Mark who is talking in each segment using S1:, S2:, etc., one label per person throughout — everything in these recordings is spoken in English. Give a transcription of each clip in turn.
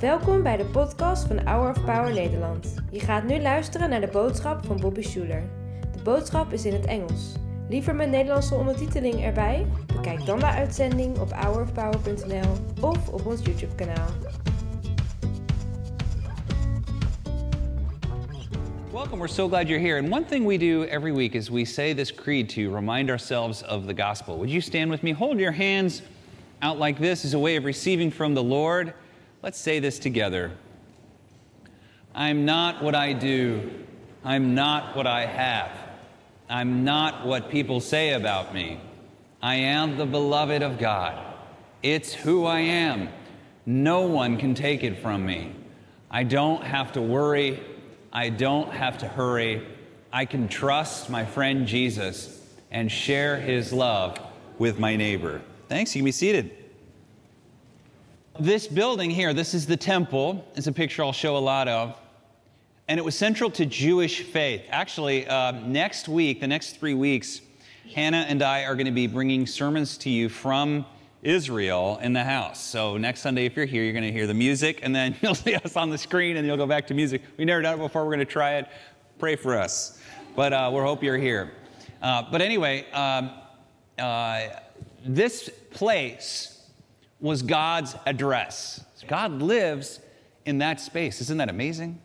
S1: Welkom bij de podcast van Hour of Power Nederland. Je gaat nu luisteren naar de boodschap van Bobby Schuler. De boodschap is in het Engels. Liever met Nederlandse ondertiteling erbij? Bekijk dan de uitzending op hourofpower.nl of op ons YouTube kanaal.
S2: Welcome. We're so glad you're here. And one thing we do every week is we say this creed to remind ourselves of the gospel. Would you stand with me? Hold your hands out like this is a way of receiving from the Lord. Let's say this together. I'm not what I do. I'm not what I have. I'm not what people say about me. I am the beloved of God. It's who I am. No one can take it from me. I don't have to worry. I don't have to hurry. I can trust my friend Jesus and share his love with my neighbor. Thanks. You can be seated. This building here, this is the temple. It's a picture I'll show a lot of. And it was central to Jewish faith. Actually, uh, next week, the next three weeks, Hannah and I are going to be bringing sermons to you from Israel in the house. So next Sunday, if you're here, you're going to hear the music, and then you'll see us on the screen, and you'll go back to music. We never done it before. We're going to try it. Pray for us. But uh, we hope you're here. Uh, but anyway, um, uh, this place was God's address. God lives in that space. Isn't that amazing?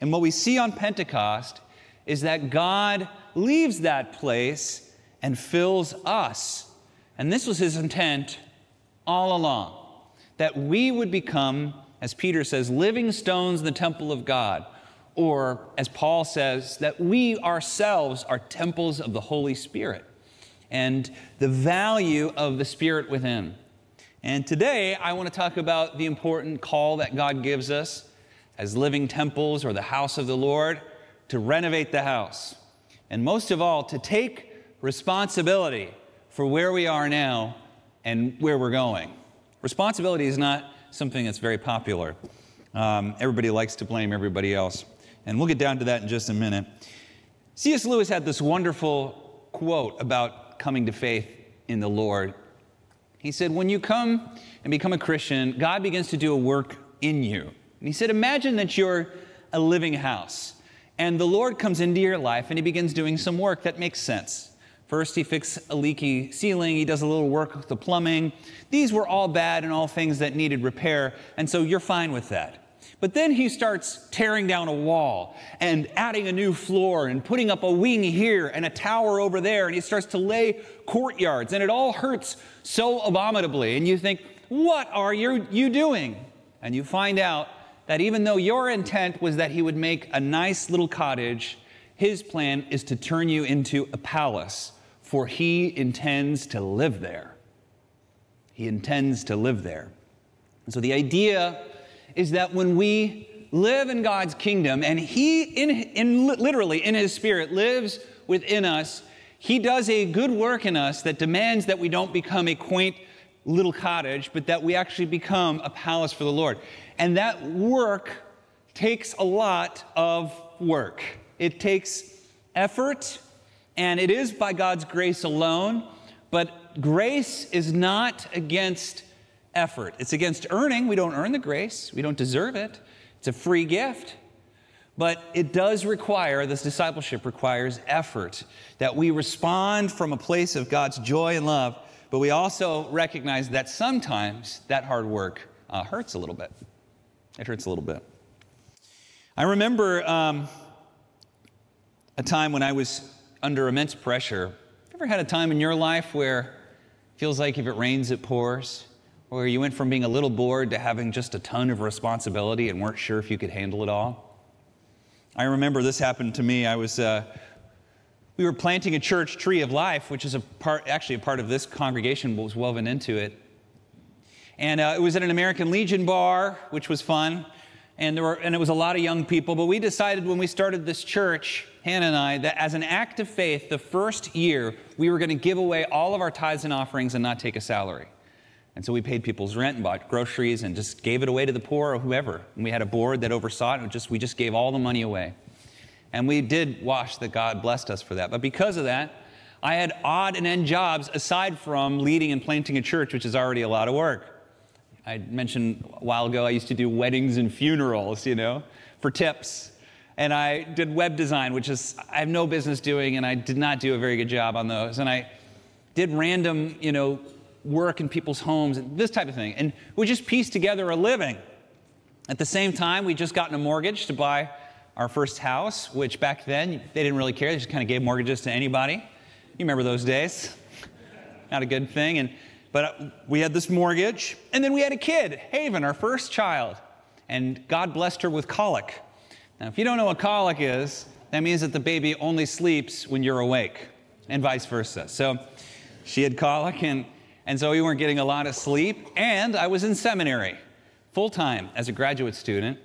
S2: And what we see on Pentecost is that God leaves that place and fills us. And this was his intent all along that we would become, as Peter says, living stones in the temple of God. Or, as Paul says, that we ourselves are temples of the Holy Spirit and the value of the Spirit within. And today I want to talk about the important call that God gives us as living temples or the house of the Lord to renovate the house. And most of all, to take responsibility for where we are now and where we're going. Responsibility is not something that's very popular. Um, everybody likes to blame everybody else. And we'll get down to that in just a minute. C.S. Lewis had this wonderful quote about coming to faith in the Lord he said, When you come and become a Christian, God begins to do a work in you. And he said, Imagine that you're a living house, and the Lord comes into your life and he begins doing some work that makes sense. First, he fixes a leaky ceiling, he does a little work with the plumbing. These were all bad and all things that needed repair, and so you're fine with that. But then he starts tearing down a wall and adding a new floor and putting up a wing here and a tower over there. And he starts to lay courtyards, and it all hurts so abominably. And you think, what are you, you doing? And you find out that even though your intent was that he would make a nice little cottage, his plan is to turn you into a palace, for he intends to live there. He intends to live there. And so the idea is that when we live in God's kingdom and He, in, in, literally in His Spirit, lives within us, He does a good work in us that demands that we don't become a quaint little cottage, but that we actually become a palace for the Lord. And that work takes a lot of work. It takes effort, and it is by God's grace alone, but grace is not against effort. It's against earning. We don't earn the grace, we don't deserve it. It's a free gift. But it does require, this discipleship requires effort, that we respond from a place of God's joy and love, but we also recognize that sometimes that hard work uh, hurts a little bit. It hurts a little bit. I remember um, a time when I was under immense pressure. Ever had a time in your life where it feels like if it rains, it pours? Where you went from being a little bored to having just a ton of responsibility and weren't sure if you could handle it all? I remember this happened to me. I was, uh, we were planting a church, Tree of Life, which is a part, actually a part of this congregation was woven into it. And uh, it was at an American Legion bar, which was fun. And, there were, and it was a lot of young people. But we decided when we started this church, Hannah and I, that as an act of faith, the first year, we were going to give away all of our tithes and offerings and not take a salary. And so we paid people's rent and bought groceries and just gave it away to the poor or whoever. And we had a board that oversaw it, and just, we just gave all the money away. And we did wash that God blessed us for that. But because of that, I had odd and end jobs aside from leading and planting a church, which is already a lot of work. I mentioned a while ago I used to do weddings and funerals, you know, for tips. And I did web design, which is I have no business doing, and I did not do a very good job on those. And I did random, you know, work in people's homes and this type of thing. And we just pieced together a living. At the same time, we just gotten a mortgage to buy our first house, which back then they didn't really care. They just kind of gave mortgages to anybody. You remember those days? Not a good thing. And but uh, we had this mortgage, and then we had a kid, Haven, our first child, and God blessed her with colic. Now, if you don't know what colic is, that means that the baby only sleeps when you're awake, and vice versa. So she had colic, and, and so we weren't getting a lot of sleep. And I was in seminary full time as a graduate student.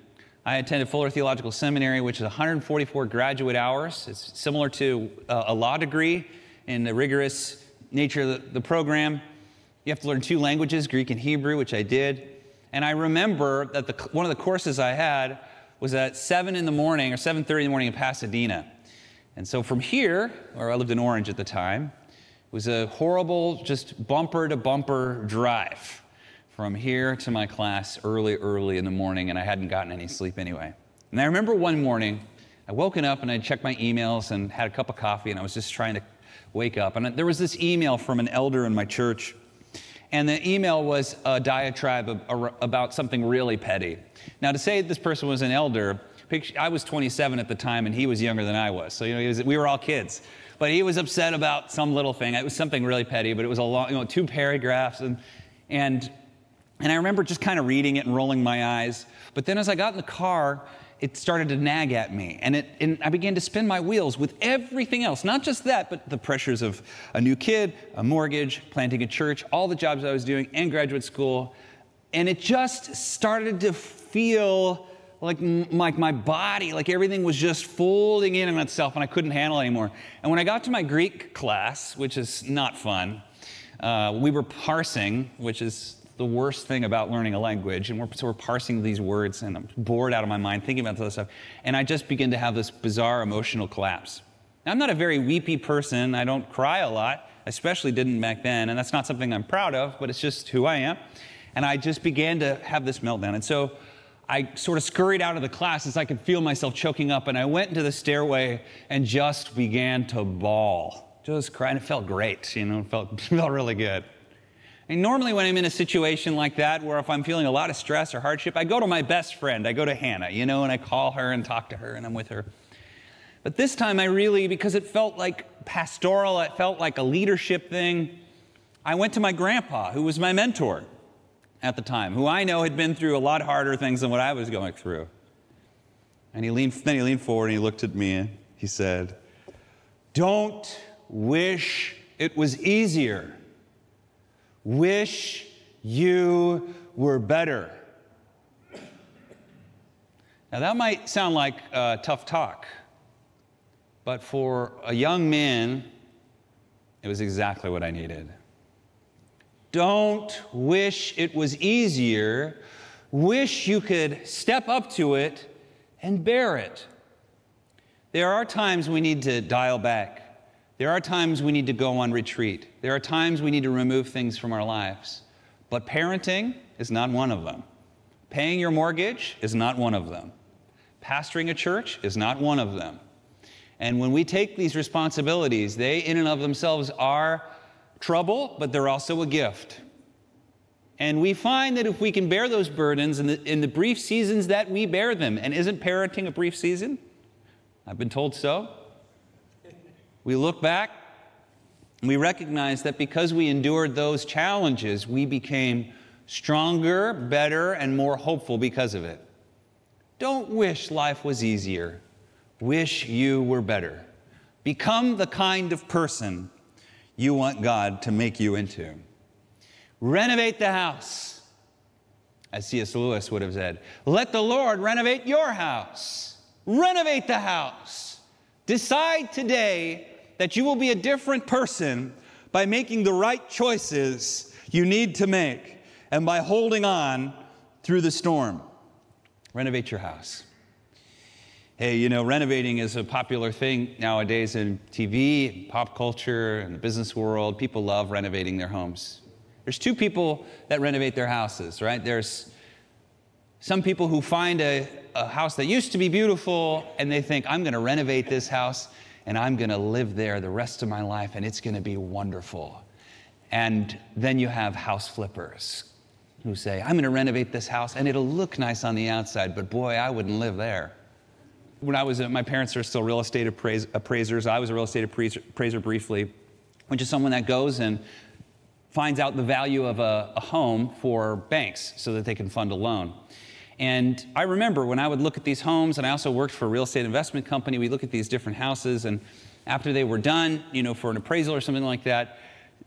S2: I attended Fuller Theological Seminary, which is 144 graduate hours. It's similar to uh, a law degree in the rigorous nature of the, program. You have to learn two languages, Greek and Hebrew, which I did. And I remember that the, one of the courses I had was at 7 in the morning or 7.30 in the morning in Pasadena. And so from here, where I lived in Orange at the time, was a horrible, just bumper to bumper drive from here to my class early, early in the morning, and I hadn't gotten any sleep anyway. And I remember one morning, I woken up and I checked my emails and had a cup of coffee, and I was just trying to wake up. And there was this email from an elder in my church, and the email was a diatribe about something really petty. Now, to say this person was an elder, I was 27 at the time, and he was younger than I was. So, you know, was, we were all kids. But he was upset about some little thing. It was something really petty, but it was a long, you know, two paragraphs. And, and, and I remember just kind of reading it and rolling my eyes. But then as I got in the car, it started to nag at me. And, it, and I began to spin my wheels with everything else, not just that, but the pressures of a new kid, a mortgage, planting a church, all the jobs I was doing, and graduate school. And it just started to feel like, like my body, like everything was just folding in on itself and I couldn't handle it anymore. And when I got to my Greek class, which is not fun, uh, we were parsing, which is the worst thing about learning a language. And we're, so we're parsing these words and I'm bored out of my mind thinking about this stuff. And I just begin to have this bizarre emotional collapse. Now, I'm not a very weepy person. I don't cry a lot, especially didn't back then. And that's not something I'm proud of, but it's just who I am. And I just began to have this meltdown. And so I sort of scurried out of the class as I could feel myself choking up, and I went into the stairway and just began to bawl. Just cry, and it felt great, you know, it felt, felt really good. And normally, when I'm in a situation like that, where if I'm feeling a lot of stress or hardship, I go to my best friend. I go to Hannah, you know, and I call her and talk to her, and I'm with her. But this time, I really, because it felt like pastoral, it felt like a leadership thing, I went to my grandpa, who was my mentor at the time, who I know had been through a lot harder things than what I was going through. And he leaned, then he leaned forward and he looked at me and he said, Don't wish it was easier. Wish you were better. Now, that might sound like uh, tough talk, but for a young man, it was exactly what I needed. Don't wish it was easier. Wish you could step up to it and bear it. There are times we need to dial back. There are times we need to go on retreat. There are times we need to remove things from our lives. But parenting is not one of them. Paying your mortgage is not one of them. Pastoring a church is not one of them. And when we take these responsibilities, they in and of themselves are trouble, but they're also a gift. And we find that if we can bear those burdens in the, in the brief seasons that we bear them, and isn't parenting a brief season? I've been told so. We look back and we recognize that because we endured those challenges, we became stronger, better, and more hopeful because of it. Don't wish life was easier. Wish you were better. Become the kind of person you want God to make you into. Renovate the house, as C.S. Lewis would have said. Let the Lord renovate your house. Renovate the house. Decide today that you will be a different person by making the right choices you need to make and by holding on through the storm. Renovate your house. Hey, you know, renovating is a popular thing nowadays in TV, pop culture, and the business world. People love renovating their homes. There's two people that renovate their houses, right? There's some people who find a, a house that used to be beautiful and they think, I'm going to renovate this house and I'm going to live there the rest of my life and it's going to be wonderful. And then you have house flippers who say, I'm going to renovate this house and it'll look nice on the outside, but boy, I wouldn't live there. When I was, my parents are still real estate appraisers. I was a real estate appraiser, appraiser briefly, which is someone that goes and finds out the value of a, a home for banks so that they can fund a loan. And I remember when I would look at these homes, and I also worked for a real estate investment company, we look at these different houses, and after they were done, you know, for an appraisal or something like that,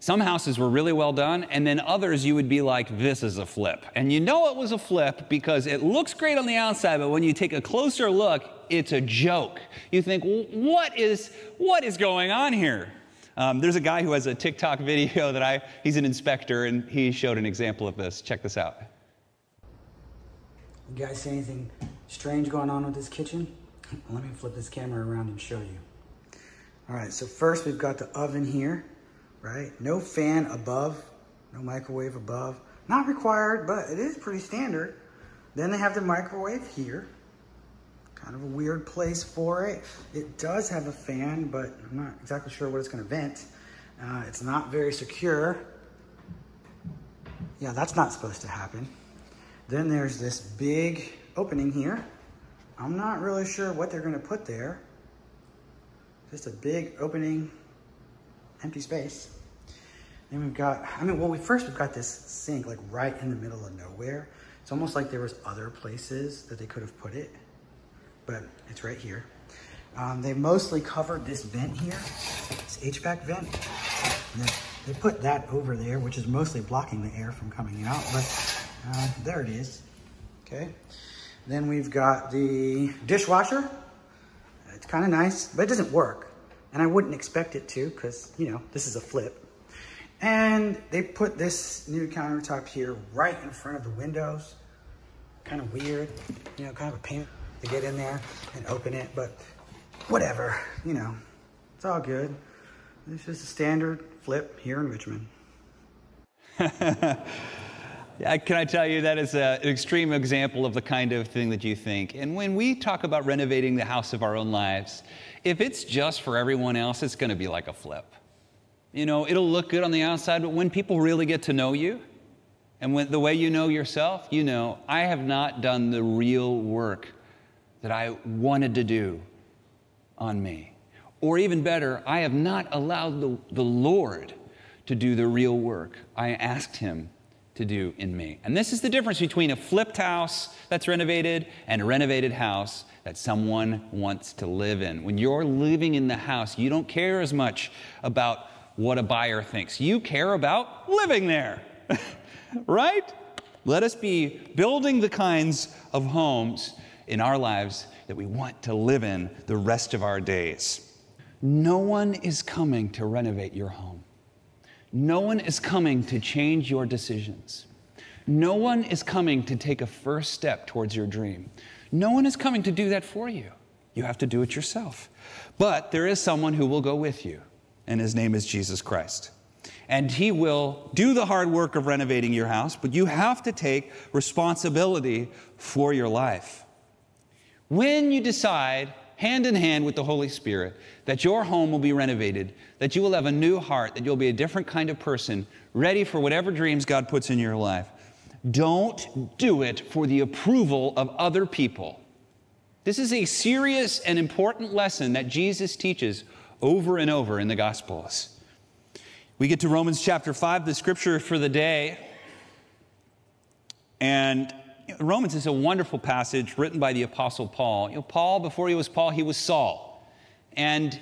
S2: some houses were really well done, and then others you would be like, this is a flip. And you know it was a flip because it looks great on the outside, but when you take a closer look, it's a joke. You think, what is, what is going on here? Um, there's a guy who has a TikTok video that I, he's an inspector, and he showed an example of this. Check this out.
S3: You guys see anything strange going on with this kitchen? Let me flip this camera around and show you. All right, so first we've got the oven here, right? No fan above, no microwave above. Not required, but it is pretty standard. Then they have the microwave here. Kind of a weird place for it. It does have a fan, but I'm not exactly sure what it's gonna vent. Uh, it's not very secure. Yeah, that's not supposed to happen. Then there's this big opening here. I'm not really sure what they're gonna put there. Just a big opening, empty space. Then we've got, I mean, well, we first we've got this sink like right in the middle of nowhere. It's almost like there was other places that they could have put it, but it's right here. Um, they mostly covered this vent here, this HVAC vent. They, they put that over there, which is mostly blocking the air from coming out, but uh, there it is. Okay. Then we've got the dishwasher. It's kind of nice, but it doesn't work. And I wouldn't expect it to because, you know, this is a flip. And they put this new countertop here right in front of the windows. Kind of weird, you know, kind of a pain to get in there and open it, but whatever, you know, it's all good. It's just a standard flip here in Richmond.
S2: Uh, can I tell you that is a, an extreme example of the kind of thing that you think? And when we talk about renovating the house of our own lives, if it's just for everyone else, it's going to be like a flip. You know, it'll look good on the outside, but when people really get to know you, and when, the way you know yourself, you know, I have not done the real work that I wanted to do on me. Or even better, I have not allowed the, the Lord to do the real work. I asked Him to do in me. And this is the difference between a flipped house that's renovated and a renovated house that someone wants to live in. When you're living in the house, you don't care as much about what a buyer thinks. You care about living there, right? Let us be building the kinds of homes in our lives that we want to live in the rest of our days. No one is coming to renovate your home. No one is coming to change your decisions. No one is coming to take a first step towards your dream. No one is coming to do that for you. You have to do it yourself. But there is someone who will go with you, and his name is Jesus Christ. And he will do the hard work of renovating your house, but you have to take responsibility for your life. When you decide hand in hand with the Holy Spirit, that your home will be renovated, that you will have a new heart, that you'll be a different kind of person, ready for whatever dreams God puts in your life. Don't do it for the approval of other people. This is a serious and important lesson that Jesus teaches over and over in the Gospels. We get to Romans chapter 5, the scripture for the day. And Romans is a wonderful passage written by the Apostle Paul. You know, Paul, before he was Paul, he was Saul. And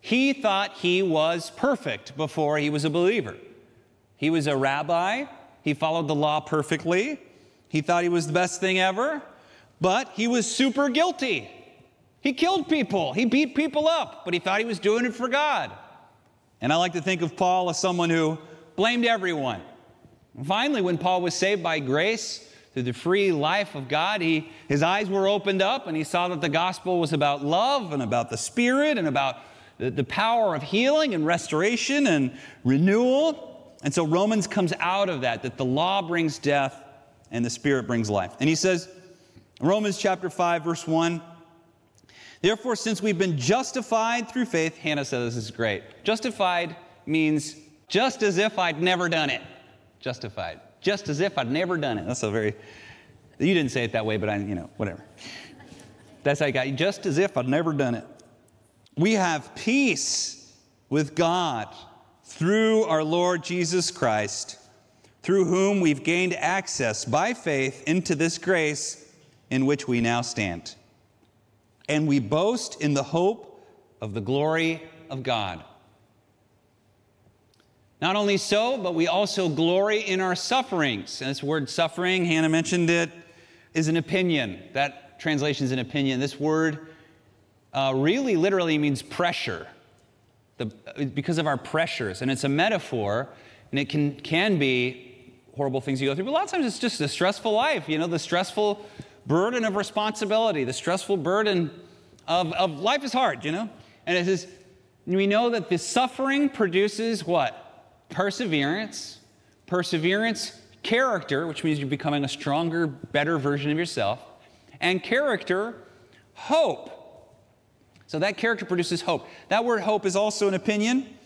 S2: he thought he was perfect before he was a believer. He was a rabbi, he followed the law perfectly, he thought he was the best thing ever, but he was super guilty. He killed people, he beat people up, but he thought he was doing it for God. And I like to think of Paul as someone who blamed everyone. finally, when Paul was saved by grace, through the free life of God, he, his eyes were opened up and he saw that the gospel was about love and about the Spirit and about the, the power of healing and restoration and renewal. And so Romans comes out of that, that the law brings death and the Spirit brings life. And he says, Romans chapter 5, verse 1, Therefore, since we've been justified through faith, Hannah says this is great. Justified means just as if I'd never done it. Justified. Just as if I'd never done it. That's a very, you didn't say it that way, but I, you know, whatever. That's how I got just as if I'd never done it. We have peace with God through our Lord Jesus Christ, through whom we've gained access by faith into this grace in which we now stand. And we boast in the hope of the glory of God. Not only so, but we also glory in our sufferings. And this word suffering, Hannah mentioned it, is an opinion. That translation is an opinion. This word uh, really literally means pressure the, because of our pressures. And it's a metaphor, and it can, can be horrible things you go through. But a lot of times it's just a stressful life, you know, the stressful burden of responsibility, the stressful burden of, of life is hard, you know? And it says, we know that the suffering produces what? Perseverance. Perseverance, character, which means you're becoming a stronger, better version of yourself. And character, hope. So that character produces hope. That word hope is also an opinion.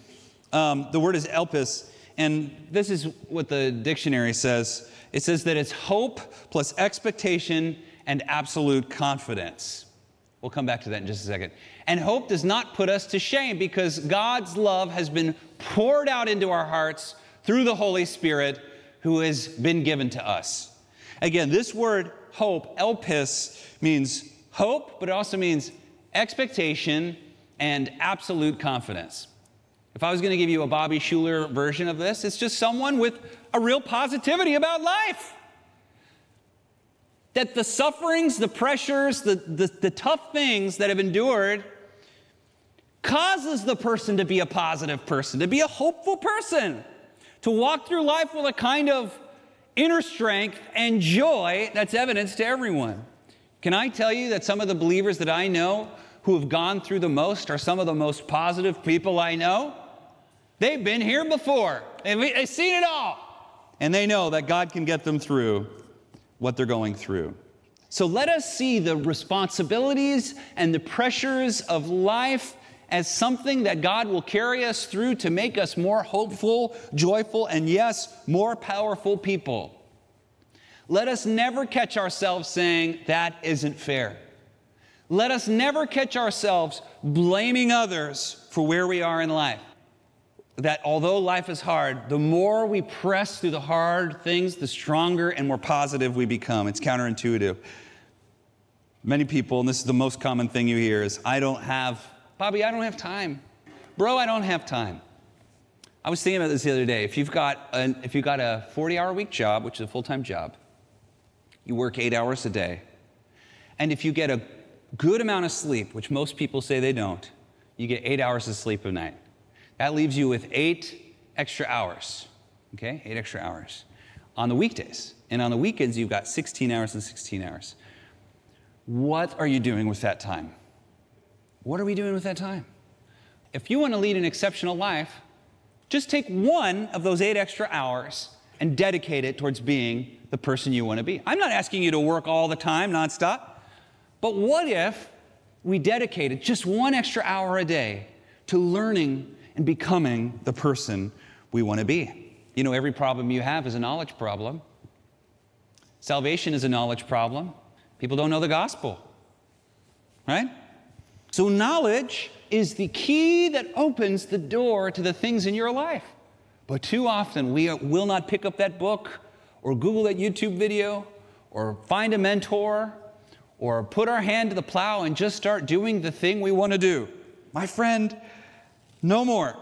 S2: Um, the word is elpis, and this is what the dictionary says. It says that it's hope plus expectation and absolute confidence. We'll come back to that in just a second. And hope does not put us to shame because God's love has been poured out into our hearts through the Holy Spirit who has been given to us. Again, this word hope, elpis, means hope, but it also means expectation, and absolute confidence. If I was going to give you a Bobby Schuller version of this, it's just someone with a real positivity about life. That the sufferings, the pressures, the, the, the, tough things that have endured causes the person to be a positive person, to be a hopeful person, to walk through life with a kind of inner strength and joy that's evidence to everyone. Can I tell you that some of the believers that I know who have gone through the most are some of the most positive people I know. They've been here before, they've, seen it all. And they know that God can get them through what they're going through. So let us see the responsibilities and the pressures of life as something that God will carry us through to make us more hopeful, joyful, and yes, more powerful people. Let us never catch ourselves saying, that isn't fair. Let us never catch ourselves blaming others for where we are in life. That although life is hard, the more we press through the hard things, the stronger and more positive we become. It's counterintuitive. Many people, and this is the most common thing you hear, is I don't have, Bobby, I don't have time. Bro, I don't have time. I was thinking about this the other day. If you've got, an, if you've got a 40 hour week job, which is a full time job, you work eight hours a day, and if you get a good amount of sleep, which most people say they don't, you get eight hours of sleep a night. That leaves you with eight extra hours, okay? Eight extra hours on the weekdays. And on the weekends, you've got 16 hours and 16 hours. What are you doing with that time? What are we doing with that time? If you want to lead an exceptional life, just take one of those eight extra hours and dedicate it towards being the person you want to be. I'm not asking you to work all the time, nonstop. But what if we dedicated just one extra hour a day to learning and becoming the person we want to be? You know, every problem you have is a knowledge problem. Salvation is a knowledge problem. People don't know the gospel, right? So, knowledge is the key that opens the door to the things in your life. But too often, we will not pick up that book or Google that YouTube video or find a mentor or put our hand to the plow and just start doing the thing we want to do. My friend, no more.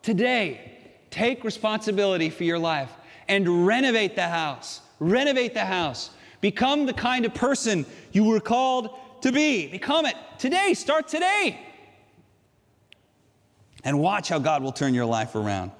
S2: Today, take responsibility for your life and renovate the house. Renovate the house. Become the kind of person you were called to be. Become it. Today, start today. And watch how God will turn your life around.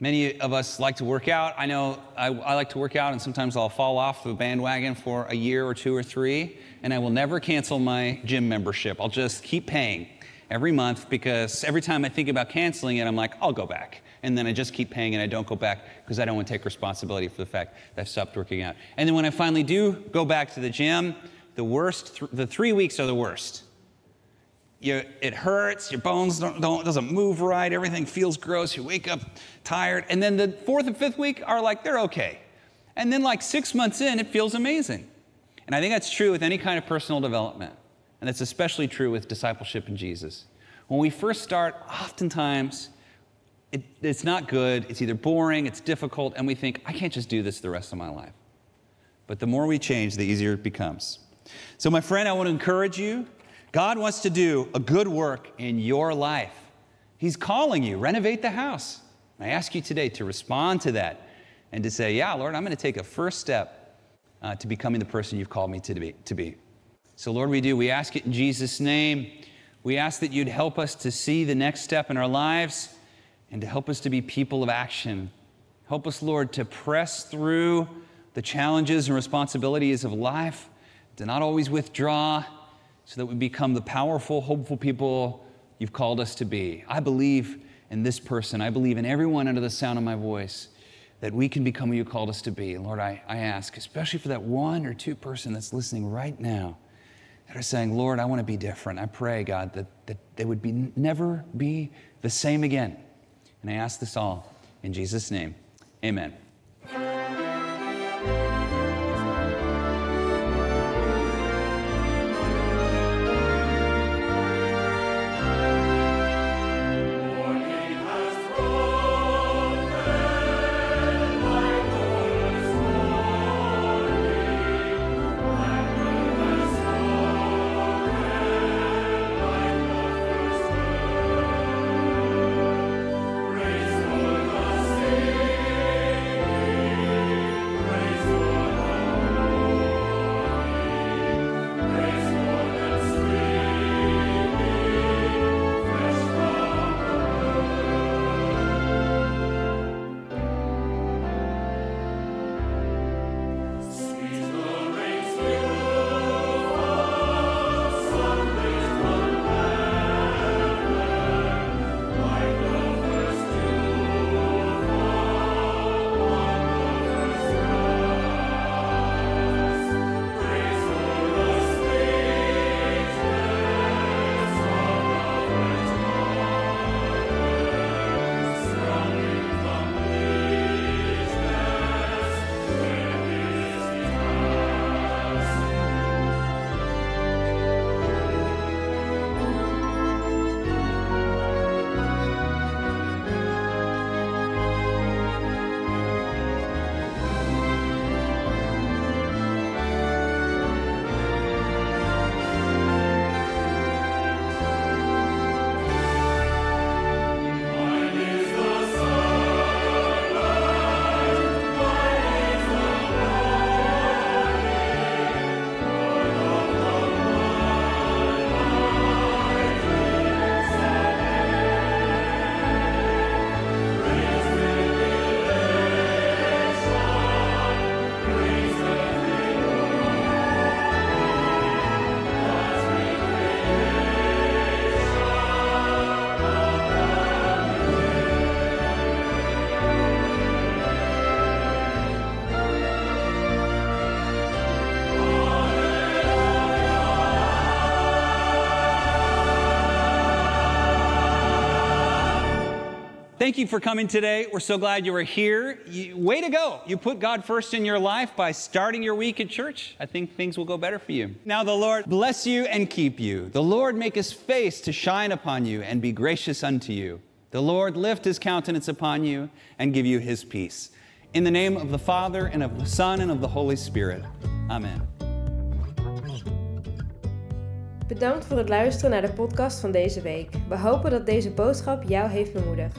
S2: Many of us like to work out. I know I, I, like to work out, and sometimes I'll fall off the bandwagon for a year or two or three, and I will never cancel my gym membership. I'll just keep paying every month because every time I think about canceling it, I'm like, I'll go back. and then I just keep paying and I don't go back because I don't want to take responsibility for the fact that I've stopped working out. And then when I finally do go back to the gym, the worst, th- the three weeks are the worst. You, it hurts, your bones don't, don't, doesn't move right, everything feels gross, you wake up tired. And then the fourth and fifth week are like, they're okay. And then, like six months in, it feels amazing. And I think that's true with any kind of personal development. And that's especially true with discipleship in Jesus. When we first start, oftentimes it, it's not good, it's either boring, it's difficult, and we think, I can't just do this the rest of my life. But the more we change, the easier it becomes. So, my friend, I want to encourage you. God wants to do a good work in your life. He's calling you, renovate the house. I ask you today to respond to that and to say, Yeah, Lord, I'm going to take a first step uh, to becoming the person you've called me to be, to be. So, Lord, we do. We ask it in Jesus' name. We ask that you'd help us to see the next step in our lives and to help us to be people of action. Help us, Lord, to press through the challenges and responsibilities of life, to not always withdraw, so that we become the powerful, hopeful people you've called us to be. I believe in this person. I believe in everyone under the sound of my voice that we can become who you called us to be. Lord, I, I ask, especially for that one or two person that's listening right now, that are saying, Lord, I want to be different. I pray, God, that, that they would be, never be the same again. And I ask this all in Jesus' name. Amen. Thank you for coming today. We're so glad you were here. You, way to go. You put God first in your life by starting your week at church. I think things will go better for you. Now, the Lord bless you and keep you. The Lord make his face to shine upon you and be gracious unto you. The Lord lift his countenance upon you and give you his peace. In the name of the Father, and of the Son, and of the Holy Spirit. Amen.
S1: Bedankt voor het luisteren naar de podcast van deze week. We hopen dat deze boodschap jou heeft bemoedigd.